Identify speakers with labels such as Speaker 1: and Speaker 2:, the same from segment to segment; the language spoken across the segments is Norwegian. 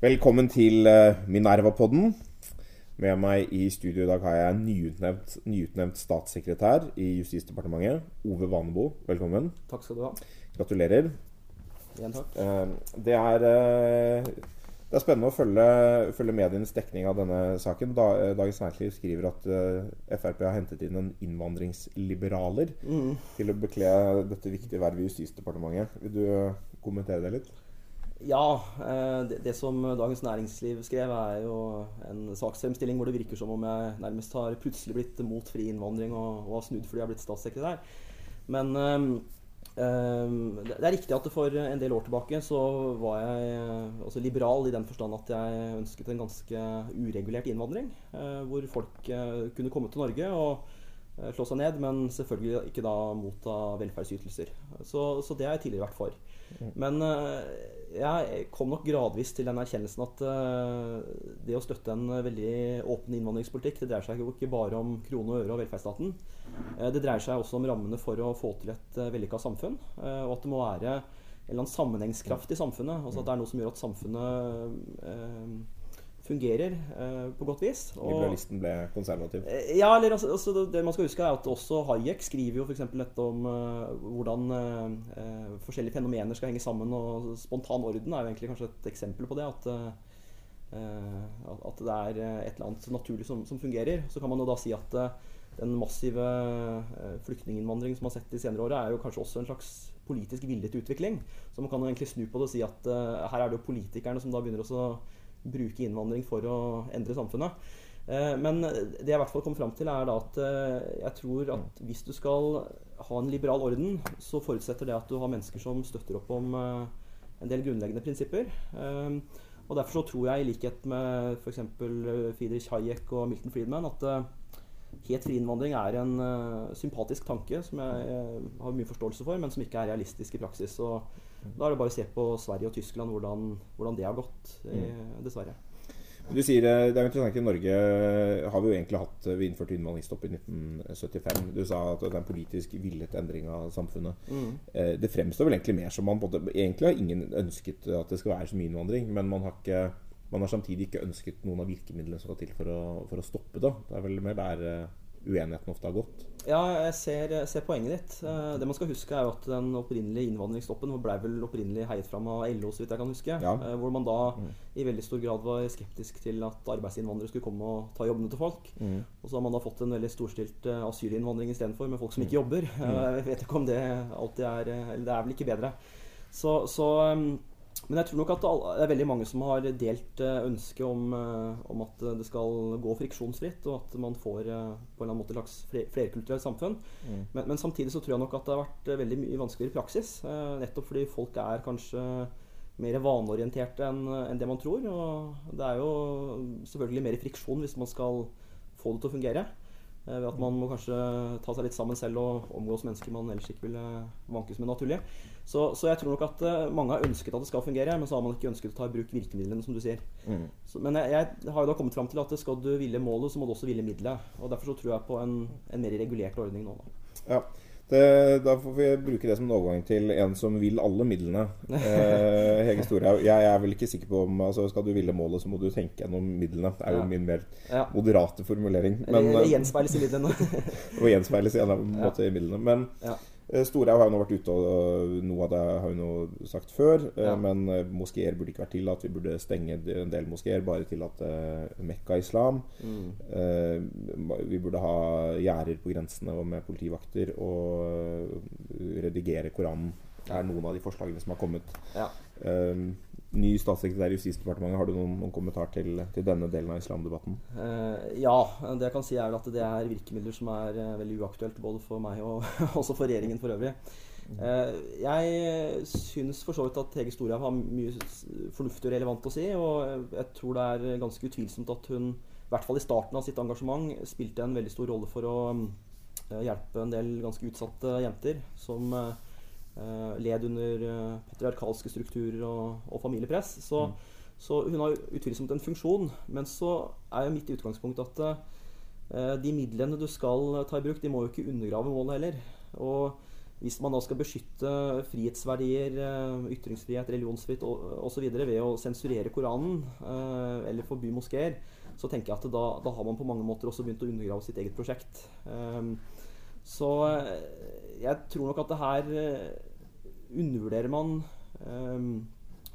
Speaker 1: Velkommen til eh, Minerva-podden. Med meg i studio i dag har jeg nyutnevnt, nyutnevnt statssekretær i Justisdepartementet. Ove Vanebo, velkommen.
Speaker 2: Takk skal du ha.
Speaker 1: Gratulerer.
Speaker 2: Igjen takk.
Speaker 1: Eh, Det er, eh, det er spennende å følge, følge medienes dekning av denne saken. Da, eh, Dagens Næringsliv skriver at uh, Frp har hentet inn en innvandringsliberaler til å bekle dette viktige vervet i Justisdepartementet. Vil du eh, kommentere det litt?
Speaker 2: Ja, eh, det, det som Dagens Næringsliv skrev, er jo en saksfremstilling hvor det virker som om jeg nærmest har plutselig blitt mot fri innvandring og, og har snudd fordi jeg har blitt statssekretær. Men eh, eh, det det er riktig at for en del år tilbake så var jeg eh, også liberal i den forstand at jeg ønsket en ganske uregulert innvandring. eh, Hvor folk eh, kunne komme til Norge og slå seg ned, men selvfølgelig ikke da motta velferdsytelser. Så, så det har jeg tidligere vært for. Men eh, jeg kom nok gradvis til den erkjennelsen at eh, det å støtte en veldig åpen innvandringspolitikk, det dreier seg jo ikke bare om krone og øre og velferdsstaten. Eh, Det dreier seg også om rammene for å få til et uh, vellykka samfunn. eh, Og at det må være en eller annen sammenhengskraft i samfunnet. Altså at det er noe som gjør at samfunnet eh, fungerer uh, på godt vis. Og-
Speaker 1: Liberalisten ble konservativ.
Speaker 2: Eh, Ja, eller altså, altså det- man skal huske, er at også Hayek skriver jo f.eks. dette om uh, hvordan forskjellige fenomener skal henge sammen. Og spontan orden er jo egentlig kanskje et eksempel på det. At, at- det er et eller annet naturlig som, som fungerer. Så kan man jo da si at den massive eh, flyktninginnvandring som man har sett de senere åra, er jo kanskje også en slags politisk villet utvikling. Så man kan jo egentlig snu på det og si at her er det jo politikerne som da begynner å bruke innvandring for å endre samfunnet. Eh, Men det jeg i hvert fall kom fram til, er da at eh, jeg tror at hvis du skal ha en liberal orden, så forutsetter det at du har mennesker som støtter opp om eh, en del grunnleggende prinsipper. Og derfor så tror jeg, i likhet med f.eks. Friedrich Hayek og Milton Friedman, at helt fri innvandring er en sympatisk tanke som jeg har mye forståelse for, men som ikke er realistisk i praksis. Og da er det bare å se på Sverige og Tyskland hvordan, hvordan det har gått, mm. dessverre.
Speaker 1: Du sier eh, Det er interessant I Norge eh, har vi jo egentlig hatt Vi innførte innvandringsstopp i 1975. Du sa at det er en politisk villet endring av samfunnet.
Speaker 2: Mm.
Speaker 1: Eh, Det fremstår vel egentlig mer som man både, Egentlig har ingen ønsket at det skal være så mye innvandring, men man har, ikke, man har samtidig ikke ønsket noen av virkemidlene som skal til for å, for å stoppe det. Det er vel mer der eh, uenigheten ofte har gått.
Speaker 2: Ja, jeg ser, ser poenget ditt. Eh, Det man skal huske, er jo at den opprinnelige innvandringsstoppen ble vel opprinnelig heiet fram av LO, så vidt jeg kan huske.
Speaker 1: Ja.
Speaker 2: Eh, Hvor man da i veldig stor grad var skeptisk til at arbeidsinnvandrere skulle komme og ta jobbene til folk. Og så har man da fått en veldig storstilt eh, asylinnvandring istedenfor, med folk som ikke jobber. Eh, Jeg vet ikke om det alltid er Eller det er vel ikke bedre. Så, så um, men jeg tror nok at det er veldig mange som har delt ønsket om, eh, om at det skal gå friksjonsfritt, og at man får eh, på en eller annen måte et slags flerkulturelt samfunn. Men, men samtidig så tror jeg nok at det har vært eh, veldig mye vanskeligere i praksis. eh, Nettopp fordi folk er kanskje mer vaneorienterte enn enn det man tror. Og det er jo selvfølgelig mer friksjon hvis man skal få det til å fungere. Eh, Ved at man må kanskje ta seg litt sammen selv og omgås mennesker man ellers ikke ville vankes med naturlig. Så, så jeg tror nok at eh, mange har ønsket at det skal fungere, men så har man ikke ønsket å ta i bruk virkemidlene, som du sier. Så, men jeg, jeg har jo da kommet fram til at skal du ville målet, så må du også ville middelet. Og derfor så tror jeg på en, en mer regulert ordning nå. Da.
Speaker 1: Ja, det, Da får vi bruke det som en overgang til en som vil alle midlene. Eh, Hege Storhaug. Jeg er vel ikke sikker på om altså, Skal du ville målet, så må du tenke gjennom midlene. Det er jo
Speaker 2: Ja.
Speaker 1: min mer
Speaker 2: Ja.
Speaker 1: moderate formulering. Men,
Speaker 2: det,
Speaker 1: det
Speaker 2: gjenspeiles i midlene.
Speaker 1: og gjenspeiles i en måte i midlene. Men
Speaker 2: ja.
Speaker 1: Eh, Storhaug har jo nå vært ute, og noe av det har hun jo sagt før. eh,
Speaker 2: Ja.
Speaker 1: Men eh, moskeer burde ikke vært tillatt. Vi burde stenge en del moskeer, bare tillate Mekka-islam.
Speaker 2: Mm.
Speaker 1: Vi burde ha gjerder på grensene og med politivakter og redigere Koranen. Det er noen av de forslagene som har kommet.
Speaker 2: Ja.
Speaker 1: Eh, ny statssekretær i Justisdepartementet, har du noen, noen kommentar til, til denne delen av islamdebatten?
Speaker 2: Eh, ja, det jeg kan si er at det er virkemidler som er eh, veldig uaktuelt både for meg og også for regjeringen for øvrig. Eh, jeg syns for så vidt at Hege Storhaug har mye fornuftig og relevant å si. Og jeg tror det er ganske utvilsomt at hun, i hvert fall i starten av sitt engasjement, spilte en veldig stor rolle for å eh, hjelpe en del ganske utsatte jenter som eh, eh, led under eh, patriarkalske strukturer og, og familiepress. Så, så hun har utvilsomt en funksjon. Men så er jo mitt utgangspunkt at eh, de midlene du skal ta i bruk, de må jo ikke undergrave målet heller. Og hvis man da skal beskytte frihetsverdier, ytringsfrihet, religionsfrihet osv. ved å sensurere Koranen eller forby moskeer, så tenker jeg at da, da, har man på mange måter også begynt å undergrave sitt eget prosjekt. Så jeg tror nok at det her undervurderer man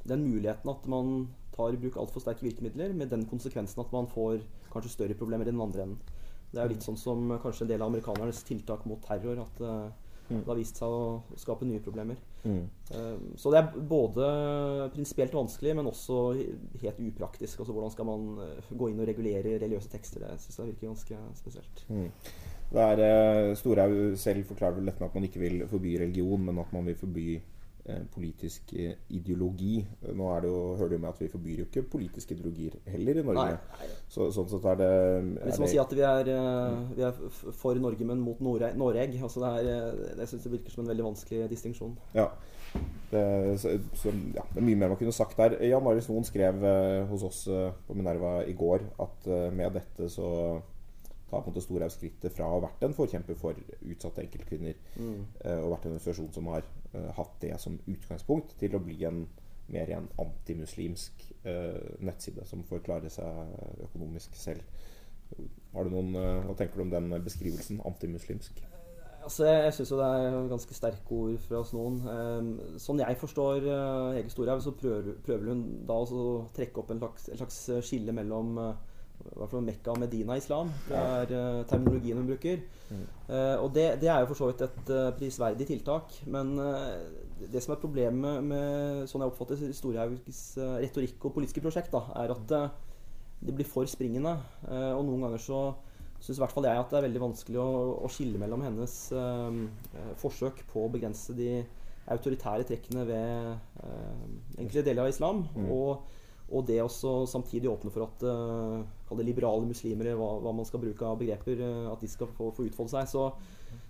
Speaker 2: den muligheten at man tar i bruk altfor sterke virkemidler, med den konsekvensen at man får kanskje større problemer i den andre enden. Det er jo litt sånn som kanskje en del av amerikanernes tiltak mot terror. At uh, mm. det har vist seg å skape nye problemer. Mm. Uh, så det er både prinsipielt vanskelig, men også helt upraktisk. Altså Hvordan skal man uh, gå inn og regulere religiøse tekster? Det syns jeg virker ganske spesielt. Mm.
Speaker 1: Det er, Storhaug selv forklarer vel dette med at man ikke vil forby religion, men at man vil forby Eh, politisk eh, ideologi. Nå er det jo, hører det jo med at vi forbyr jo ikke politiske ideologier heller i Norge. Nei. Så, sånn sett er det er
Speaker 2: Hvis man sier at vi er, eh, vi er for Norge, men mot Noreg altså det, er, det syns jeg virker som en veldig vanskelig distinksjon.
Speaker 1: Ja. Det, så, så, ja, det er mye mer man kunne sagt der. Jan Marius Noen skrev hos oss på Minerva i går at med dette så tar på en måte Storhaug skrittet fra å ha vært en forkjemper for utsatte enkeltkvinner mm. og vært en organisasjon som har hatt det som utgangspunkt, til å bli en mer en antimuslimsk uh, nettside som får klare seg økonomisk selv. Har du noen, Hva tenker du om den beskrivelsen? Antimuslimsk?
Speaker 2: Altså, jeg syns det er ganske sterke ord fra oss noen. Sånn jeg forstår Hege Storhaug, så prøver, prøver, hun da å trekke opp en slags, en slags skille mellom i hvert fall Mekka og Medina-islam. Det er uh, terminologien hun bruker. Mm. Uh, og det, det, er jo for så vidt et uh, prisverdig tiltak. Men det som er problemet med sånn jeg oppfatter Storhaugs retorikk og politiske prosjekt, da, er at det blir for springende. og noen ganger så syns i hvert fall jeg at det er veldig vanskelig å, å skille mellom hennes forsøk på å begrense de autoritære trekkene ved enkelte deler av islam. Mm. og og det også samtidig åpne for at uh, liberale muslimer, hva, hva, man skal bruke av begreper, uh, at de skal få, få utfolde seg. Så,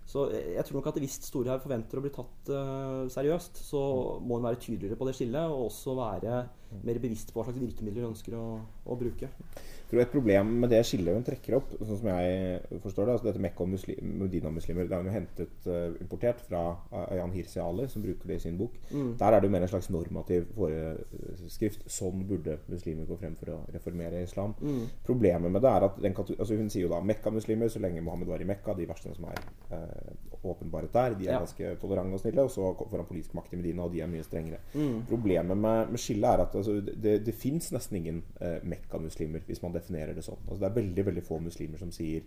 Speaker 2: så, jeg tror nok at hvis Storhaug forventer å bli tatt uh, seriøst, så må hun være tydeligere på det skillet, og også være mer bevisst på hva slags virkemidler du ønsker å, å bruke
Speaker 1: tror Et problem med det skillet hun trekker opp, sånn som jeg forstår det altså Dette Mekka og Medina-muslimer det er jo hentet uh, importert fra Ayan Hirsi Ali, som bruker det i sin bok. Mm. Der er det jo mer en slags normativ foreskrift. Sånn burde muslimer gå frem for å reformere islam. Mm. Problemet med det er at den, altså Hun sier jo da Mekka-muslimer så lenge Mohammed var i Mekka, de verste som er uh, åpenbart der. De er ja. ganske tolerante og snille. Og så får han politisk makt i Medina, og de er mye strengere. Mm. Problemet med, med skillet er at altså, det, det fins nesten ingen eh, Mekka-muslimer, hvis man definerer det sånn. Altså, det er veldig veldig få muslimer som sier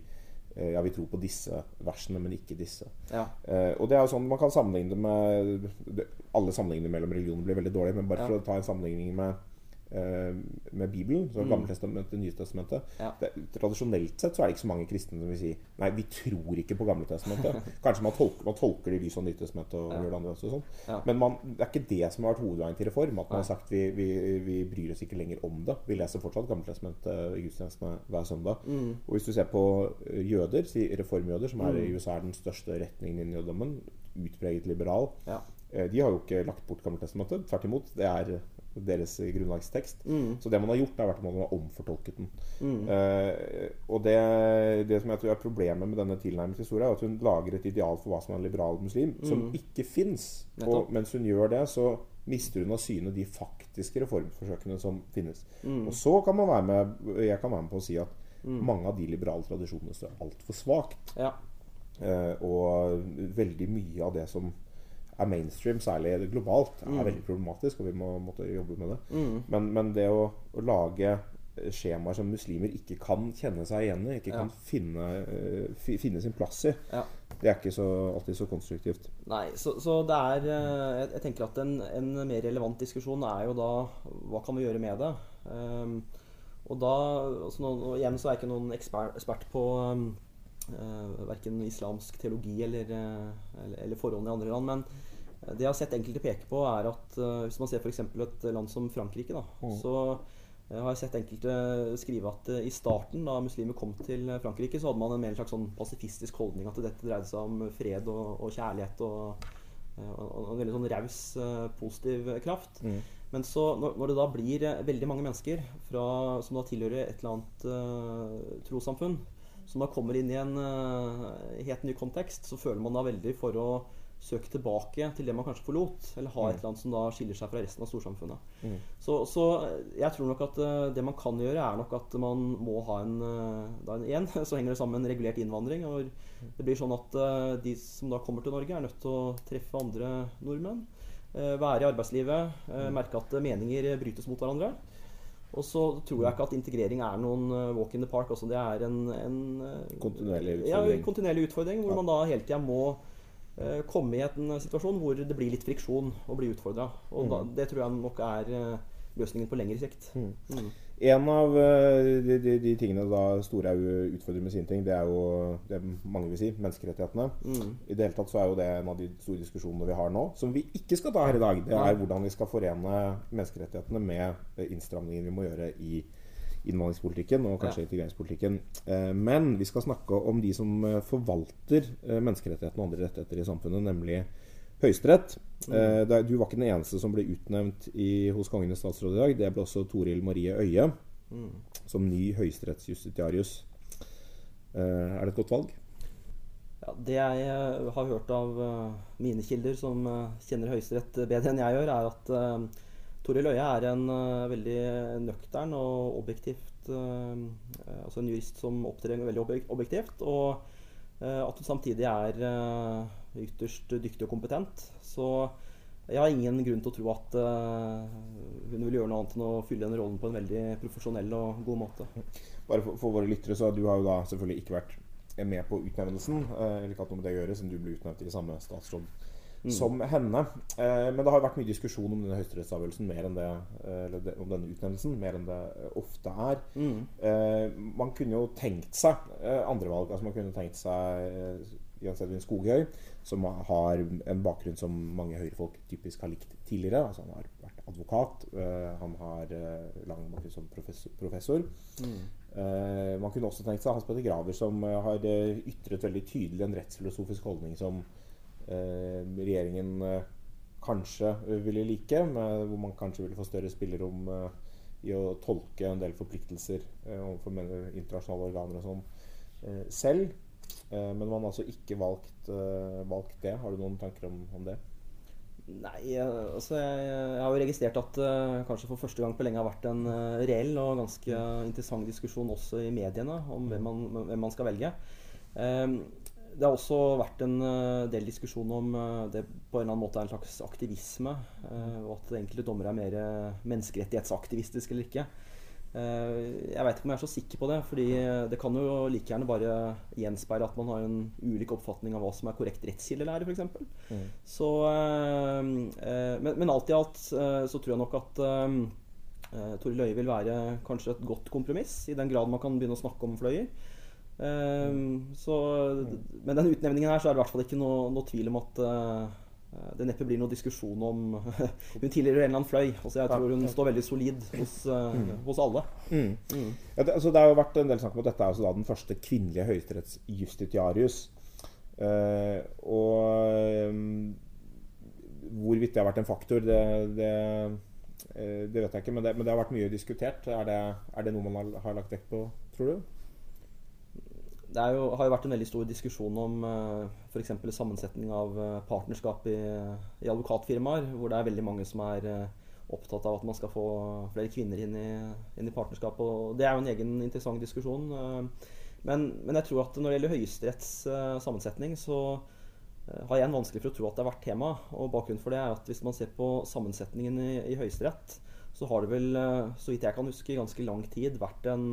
Speaker 1: eh, ja, vi tror på disse versene, men ikke disse. Ja. Eh, og det er jo sånn, Man kan sammenligne med Alle sammenligninger mellom religioner blir veldig dårlige, men bare for å ta en sammenligning med med Bibelen, så mm. Gamletestamentet, Nytestamentet ja. det, Tradisjonelt sett så er det ikke så mange kristne som vil si Nei, vi tror ikke på Gamletestamentet. Kanskje man tolker, man tolker det i lys av Nytestamentet og ja. gjør det andre også. Sånn. Ja. Men man, det er ikke det som har vært hovedveien til reform. At man har sagt vi, vi, vi bryr oss ikke lenger om det. Vi leser fortsatt Gamletestamentet i gudstjenestene hver søndag. Mm. Og hvis du ser på jøder, jøder, reformjøder, som er i mm. USA er den største retningen innen jødedommen, utpreget liberal, eh, de har jo ikke lagt bort Gamletestamentet. Tvert imot. Det er deres grunnlagstekst. Mm. Så det man har gjort, vært at man har omfortolket den. Mm. Uh, og det, det, som jeg tror er problemet med denne tilnærmede historien, er at hun lager et ideal for hva som er en liberal muslim, mm. som ikke fins. Og mens hun gjør det, så mister hun av syne de faktiske reformforsøkene som finnes. Mm. Og så kan man være med jeg kan være med på å si at mm. mange av de liberale tradisjonene står altfor svakt. Ja. Uh, og veldig mye av det som er mainstream, særlig globalt, er mm. veldig problematisk, og vi må måtte jobbe med det. Mm. Men, men, det å, å, lage skjemaer som muslimer ikke kan kjenne seg igjen i, ikke ja. kan finne, uh, finne, sin plass i, ja. det er ikke så, alltid så konstruktivt.
Speaker 2: Nei, så, så det er uh, jeg, jeg, tenker at en, en, mer relevant diskusjon er jo da hva kan vi gjøre med det? Um, og da altså nå, Igjen så er jeg ikke noen ekspert, ekspert på um, uh, verken islamsk teologi eller, eller, eller forholdene i andre land. men det jeg har sett enkelte peke på, er at uh, hvis man ser f.eks. et land som Frankrike, da, mm. så uh, har jeg sett enkelte skrive at uh, i starten, da muslimer kom til Frankrike, så hadde man en mer slags sånn pasifistisk holdning at dette dreide seg om fred og, og kjærlighet og, og, en veldig sånn raus, positiv kraft. Mm. Men så, når, når, det da blir veldig mange mennesker fra, som da tilhører et eller annet trossamfunn, som da kommer inn i en helt ny kontekst, så føler man da veldig for å søke tilbake til det man kanskje forlot, eller ha
Speaker 1: Mm.
Speaker 2: et eller annet som da skiller seg fra resten av storsamfunnet.
Speaker 1: Mm.
Speaker 2: Så, så jeg tror nok at eh, det man kan gjøre, er nok at man må ha en eh, da en, Igjen så henger det sammen med en regulert innvandring. og Det blir sånn at eh, de som da kommer til Norge, er nødt til å treffe andre nordmenn. eh, Være i arbeidslivet, eh, merke at meninger brytes mot hverandre. Og så tror jeg ikke at integrering er noen eh, walk in the park. Også. det er en, en kontinuerlig
Speaker 1: Kontinuerlig
Speaker 2: Ja,
Speaker 1: utfordring.
Speaker 2: kontinuerlig utfordring hvor
Speaker 1: Ja.
Speaker 2: man da hele tida må uh, komme i en situasjon hvor det blir litt friksjon og bli utfordra. Og da, det tror jeg nok er uh, løsningen på lengre sikt.
Speaker 1: Mm.
Speaker 2: Mm.
Speaker 1: En av eh, de, de, de tingene da Storhaug utfordrer med sine ting, det er jo det mange vil si, menneskerettighetene.
Speaker 2: Mm.
Speaker 1: I det hele tatt så er jo det en av de store diskusjonene vi har nå, som vi ikke skal ta her i dag. Det er hvordan vi skal forene menneskerettighetene med innstramningene vi må gjøre i innvandringspolitikken og kanskje integreringspolitikken. Eh, Men vi skal snakke om de som eh, forvalter menneskerettighetene og andre rettigheter i samfunnet, nemlig Høyesterett. Eh, er- Du var ikke den eneste som ble utnevnt i, hos Kongen i statsråd i dag. Det ble også Toril Marie Øie
Speaker 2: Mm.
Speaker 1: som ny høyesterettsjustitiarius. Eh, Er det et godt valg?
Speaker 2: Ja, det jeg eh, har hørt av eh, mine kilder, som eh, kjenner Høyesterett bedre enn jeg gjør, er at uh, Toril Øie er en uh, veldig nøktern og objektivt eh, eh, Altså en jurist som opptrer veldig objektivt. Og eh, at du samtidig er eh, ytterst dyktig og kompetent. Så jeg har ingen grunn til å tro at eh, hun vil gjøre noe annet enn å fylle den rollen på en veldig profesjonell og god måte.
Speaker 1: Bare for, for våre lyttere, så Du har jo da selvfølgelig ikke vært med på utnevnelsen. Eh, eller ikke hatt noe med det å gjøre, siden du ble utnevnt i samme statsråd som henne. Eh, men det har vært mye diskusjon om denne høyesterettsavgjørelsen mer enn det, eh, eller om denne utnevnelsen mer enn det eh, ofte er.
Speaker 2: Mm.
Speaker 1: Eh, man kunne jo tenkt seg eh, andre valg. altså Man kunne tenkt seg eh, Jens Edvin Skoghøy, som har en bakgrunn som mange høyrefolk typisk har likt tidligere. altså Han har vært advokat, eh, han har eh, lang bakgrunn som professor. professor.
Speaker 2: Mm.
Speaker 1: Uh, man kunne også tenkt seg Hans Petter Graver, som har ytret veldig tydelig en rettsfilosofisk holdning som regjeringen eh, kanskje eh, ville like, med, hvor man kanskje ville få større spillerom eh, i å tolke en del forpliktelser eh, overfor internasjonale organer og sånn eh, selv. Eh, men man har altså ikke valgt, eh, valgt det. Har du noen tanker om, om det?
Speaker 2: Nei, eh, altså jeg, jeg har jo registrert at det kanskje for første gang på lenge har vært en eh, reell og ganske interessant diskusjon også i mediene om hvem man, hvem man skal velge. Ehm, det har også vært en eh, del diskusjon om eh, det på en eller annen måte er en slags aktivisme, eh, og at enkelte dommere er mer menneskerettighetsaktivistiske eller ikke. Jeg veit ikke om jeg er så sikker på det, fordi det kan jo like gjerne bare gjenspeile at man har en ulik oppfatning av hva som er korrekt rettskildelære, f.eks. Så, eh, men, men alt i alt så tror jeg nok at Tore Løie vil være kanskje et godt kompromiss, i den grad man kan begynne å snakke om fløyer. Eh, så, men den utnevningen her så er det i hvert fall ikke noe, noe tvil om at uh, det neppe blir noe diskusjon om Hun tilhører en eller annen fløy. Altså jeg tror hun står veldig solid hos, eh, hos alle.
Speaker 1: Mm.
Speaker 2: Mm.
Speaker 1: Ja, det, altså det har jo vært en del snakk om at dette er altså da den første kvinnelige høyesterettsjustitiarius. Uh, og um, hvorvidt det har vært en faktor, det, det, eh, det vet jeg ikke. Men det, men det har vært mye diskutert. Er det, er det noe man har, har lagt vekt på, tror du?
Speaker 2: Det jo, har jo vært en veldig stor diskusjon om uh, f.eks. sammensetning av eh, partnerskap i, i advokatfirmaer, hvor det er veldig mange som er eh, opptatt av at man skal få flere kvinner inn i, inn i partnerskap. Og det er jo en egen interessant diskusjon. eh, men, men jeg tror at når det gjelder Høyesteretts eh, sammensetning, så eh, har jeg en vanskelig for å tro at det har vært tema. Og bakgrunnen for det er at hvis man ser på sammensetningen i, i Høyesterett, så har det vel, eh, så vidt jeg kan huske, i ganske lang tid vært en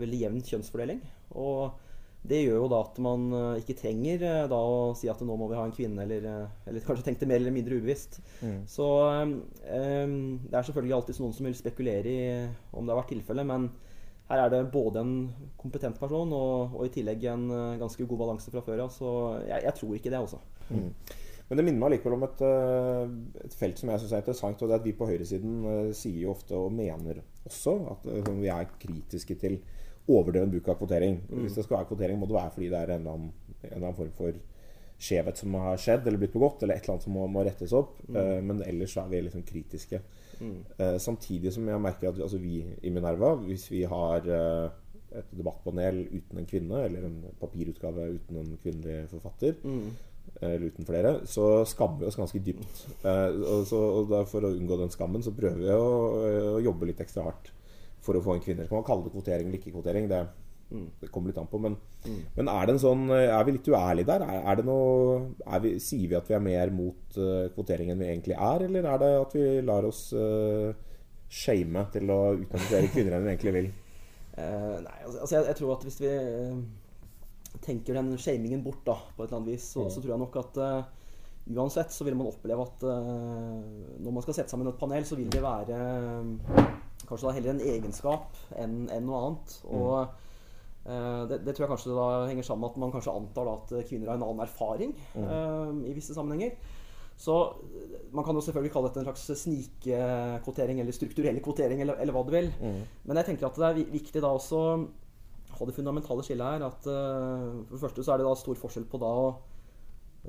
Speaker 2: veldig jevn kjønnsfordeling. Og det gjør jo da at man eh, ikke trenger eh, da å si at nå må vi ha en kvinne, eller, eh, eller kanskje tenkte mer eller mindre ubevisst. Så eh, eh, det er selvfølgelig alltid noen som vil spekulere i om det har vært tilfellet, men her er det både en kompetent person og, og i tillegg en ganske god balanse fra før av. Så jeg, jeg tror ikke det, altså.
Speaker 1: Mm. Men det minner meg likevel om et, et felt som jeg syns er interessant. og det er at Vi på høyresiden sier jo ofte, og mener også, at vi er kritiske til overdreven bruk av kvotering. Hvis det skal være kvotering, må det være fordi det er en eller annen, en eller annen form for skjevhet som har skjedd eller blitt begått, eller et eller annet som må, må rettes opp. Eh, men ellers er vi liksom kritiske. Eh, samtidig som jeg merker at altså, vi i Minerva, hvis vi har uh, et debattpanel uten en kvinne, eller en papirutgave uten en kvinnelig forfatter, eller uten flere, så skammer vi oss ganske dypt. Eh, og, så, og for å unngå den skammen, så prøver vi å, å, jobbe litt ekstra hardt for å få inn kvinner. Så kan man kalle det kvotering eller ikke kvotering. Det, mm. det kommer litt an på. Men, mm. men, er det en sånn Er vi litt uærlige der? Er, er det noe er vi, Sier vi at vi er mer mot uh, kvotering enn vi egentlig er, eller er det at vi lar oss uh, shame til å utnevne flere kvinner enn vi egentlig vil?
Speaker 2: Uh, nei, altså, altså jeg, jeg, tror at hvis vi tenker den shamingen bort da, på et eller annet vis, så, mm. så tror jeg nok at uansett så vil man oppleve at når man skal sette sammen et panel, så vil det være kanskje da heller en egenskap enn en noe annet. Og det, det, tror jeg kanskje da henger sammen med at man kanskje antar da at kvinner har en annen erfaring mm. i visse sammenhenger. Så man kan jo selvfølgelig kalle dette en slags snikkvotering eller strukturell kvotering, eller, eller, hva du vil. Mm. Men jeg tenker at det er viktig da også ha det fundamentale skillet her at uh, For det første så er det da stor forskjell på da å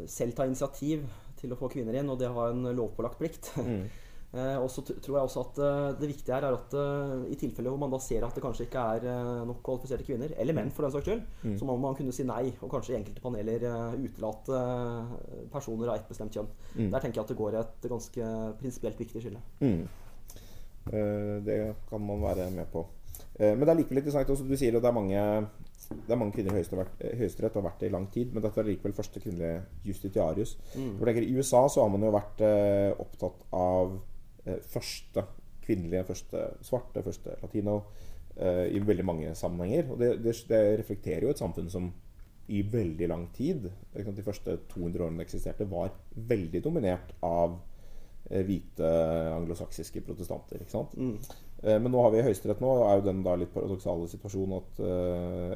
Speaker 2: selv ta initiativ til å få kvinner inn, og det å ha en lovpålagt plikt. Mm. uh, og så tror jeg også at uh, det viktige her er at i tilfeller hvor man da ser at det kanskje ikke er nok kvalifiserte kvinner, eller menn for den saks skyld, mm. så må man kunne si nei, og kanskje i enkelte paneler utelate personer av ett bestemt kjønn. Mm. Der tenker jeg at det går et ganske prinsipielt viktig skille.
Speaker 1: Mm. det kan man være med på. Eh, men det er likevel interessant også, Du sier at det er mange, det er mange kvinner i Høyesterett og har vært det i lang tid. Men dette er likevel første kvinnelige justitiarius. Mm. I USA så har man jo vært eh, opptatt av eh, første kvinnelige, første svarte, første latino eh, i veldig mange sammenhenger. Og det, det, det, reflekterer jo et samfunn som i veldig lang tid, de første 200 årene det eksisterte, var veldig dominert av eh, hvite anglosaksiske protestanter. Mm. Eh, men nå har vi Høyesterett nå, er jo den da litt paradoksale situasjonen at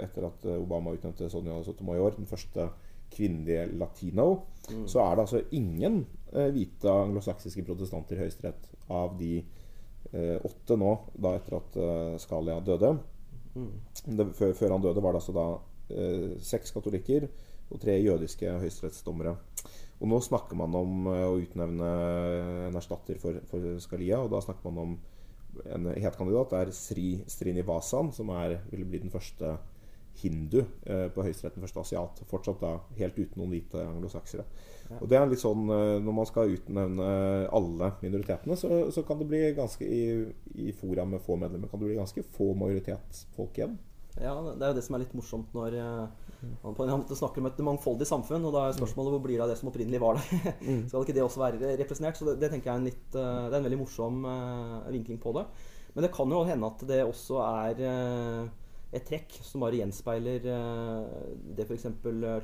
Speaker 1: etter at Obama utnevnte Sonja Sotomayor, den første kvinnelige latino, mm. så er det altså ingen eh, hvite anglosaksiske protestanter i Høyesterett av de eh, åtte nå, da etter at Scalia døde. Mm. Det, før, før, han døde, var det altså da seks katolikker og tre jødiske høyesterettsdommere. Og nå snakker man om å utnevne en erstatter for, for Scalia, og da snakker man om en het kandidat er Sri Srinivasan, som er, ville bli den første hindu eh, på høyesteretten første asiat. Fortsatt da helt uten noen hvite anglosaksere. Ja. Og det er litt sånn eh, Når man skal utnevne alle minoritetene, så, så kan det bli ganske i, i fora med få medlemmer kan det bli ganske få majoritetsfolk igjen.
Speaker 2: Ja, det er jo det som er litt morsomt når uh, man på en måte snakker om et mangfoldig samfunn. Og da er spørsmålet hvor blir det av det som opprinnelig var der? Mm. Skal ikke det også være representert? Så det, det tenker jeg er en, litt, uh, det er en veldig morsom vinkling på det. Men det kan jo hende at det også er et trekk som bare gjenspeiler det f.eks.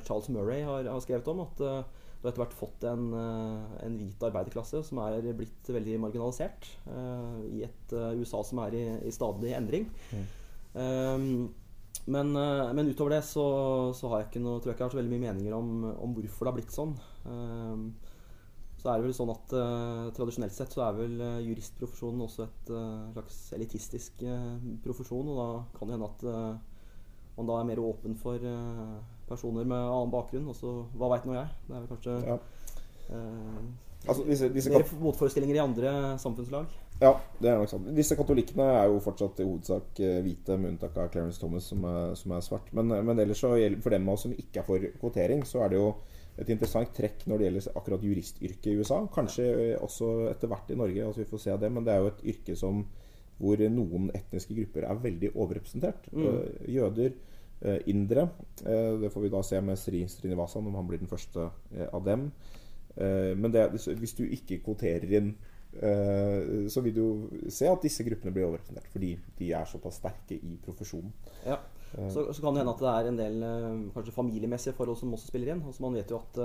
Speaker 2: Charles Murray har, har, skrevet om. At du har etter hvert fått en, en, hvit arbeiderklasse som er blitt veldig marginalisert i et USA som er i, i stadig endring. Mm. Um, men, men, utover det så, så, har jeg ikke noe, tror jeg ikke jeg har så veldig mye meninger om, om hvorfor det har blitt sånn. Um, så er det vel sånn at uh, Tradisjonelt sett så er vel uh, juristprofesjonen også et slags elitistisk profesjon. Og da kan det hende at man da er mer åpen for personer med annen bakgrunn. Også, hva veit nå jeg? Det er vel kanskje ja. altså, disse, disse mer motforestillinger i andre samfunnslag.
Speaker 1: Ja, det er nok sant. Disse katolikkene er jo fortsatt i hovedsak hvite, med unntak av Clarence Thomas, som er, som er svart. Men, men, ellers så gjelder for dem av oss som ikke er for kvotering, så er det jo et interessant trekk når det gjelder akkurat juristyrket i USA. Kanskje eh, også etter hvert i Norge, altså vi får se det. Men det er jo et yrke som, hvor noen etniske grupper er veldig overrepresentert. Mm. Jøder, indere. Det får vi da se med Sri Srinivasan, om han blir den første av dem. Men det, hvis du ikke kvoterer inn Eh, så vil du se at disse gruppene blir overrepresentert fordi de er såpass sterke i profesjonen.
Speaker 2: Ja. Eh. Så, så, kan det hende at det er en del eh, kanskje familiemessige forhold som også spiller inn. Altså man vet jo at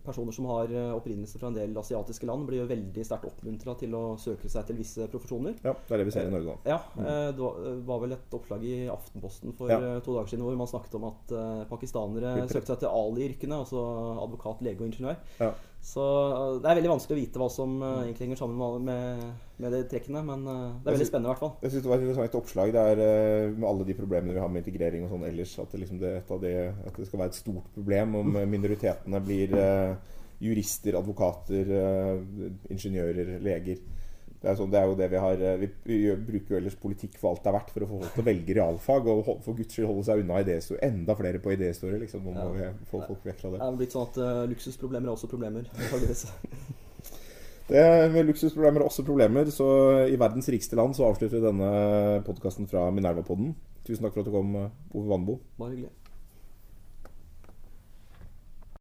Speaker 2: personer som har opprinnelse fra en del asiatiske land, blir jo veldig sterkt oppmuntra til å søke seg til visse profesjoner.
Speaker 1: Ja, Det er det vi ser i Norge
Speaker 2: da. Ja, mm. Det var vel et oppslag i Aftenposten for ja. to dager siden hvor man snakket om at pakistanere søkte seg til Ali-yrkene, altså advokat, lege og ingeniør. Ja. Så eh, det er veldig vanskelig å vite hva som uh, egentlig henger sammen med, med de trekkene. Men uh, det er veldig spennende i hvert fall.
Speaker 1: Jeg synes det var et interessant oppslag er, uh, med alle de problemene vi har med integrering og sånn ellers. At det, liksom det, det, at det, skal være et stort problem om minoritetene blir jurister, advokater, ingeniører, leger. Det er, sånn, det er jo det vi har Vi, vi bruker jo ellers politikk for alt det er verdt for å få folk til å velge realfag. Og for guds skyld holde seg unna idéhistorie. Enda flere på idéhistorie. Liksom. Nå må vi få folk vekk fra
Speaker 2: Det
Speaker 1: det.
Speaker 2: er blitt sånn at uh, luksusproblemer er også problemer.
Speaker 1: det med luksusproblemer er også problemer. Så i verdens rikeste land så avslutter vi denne podkasten fra Minerva-podden. Tusen takk for at du kom, Ove Vannbo.
Speaker 2: Bare hyggelig.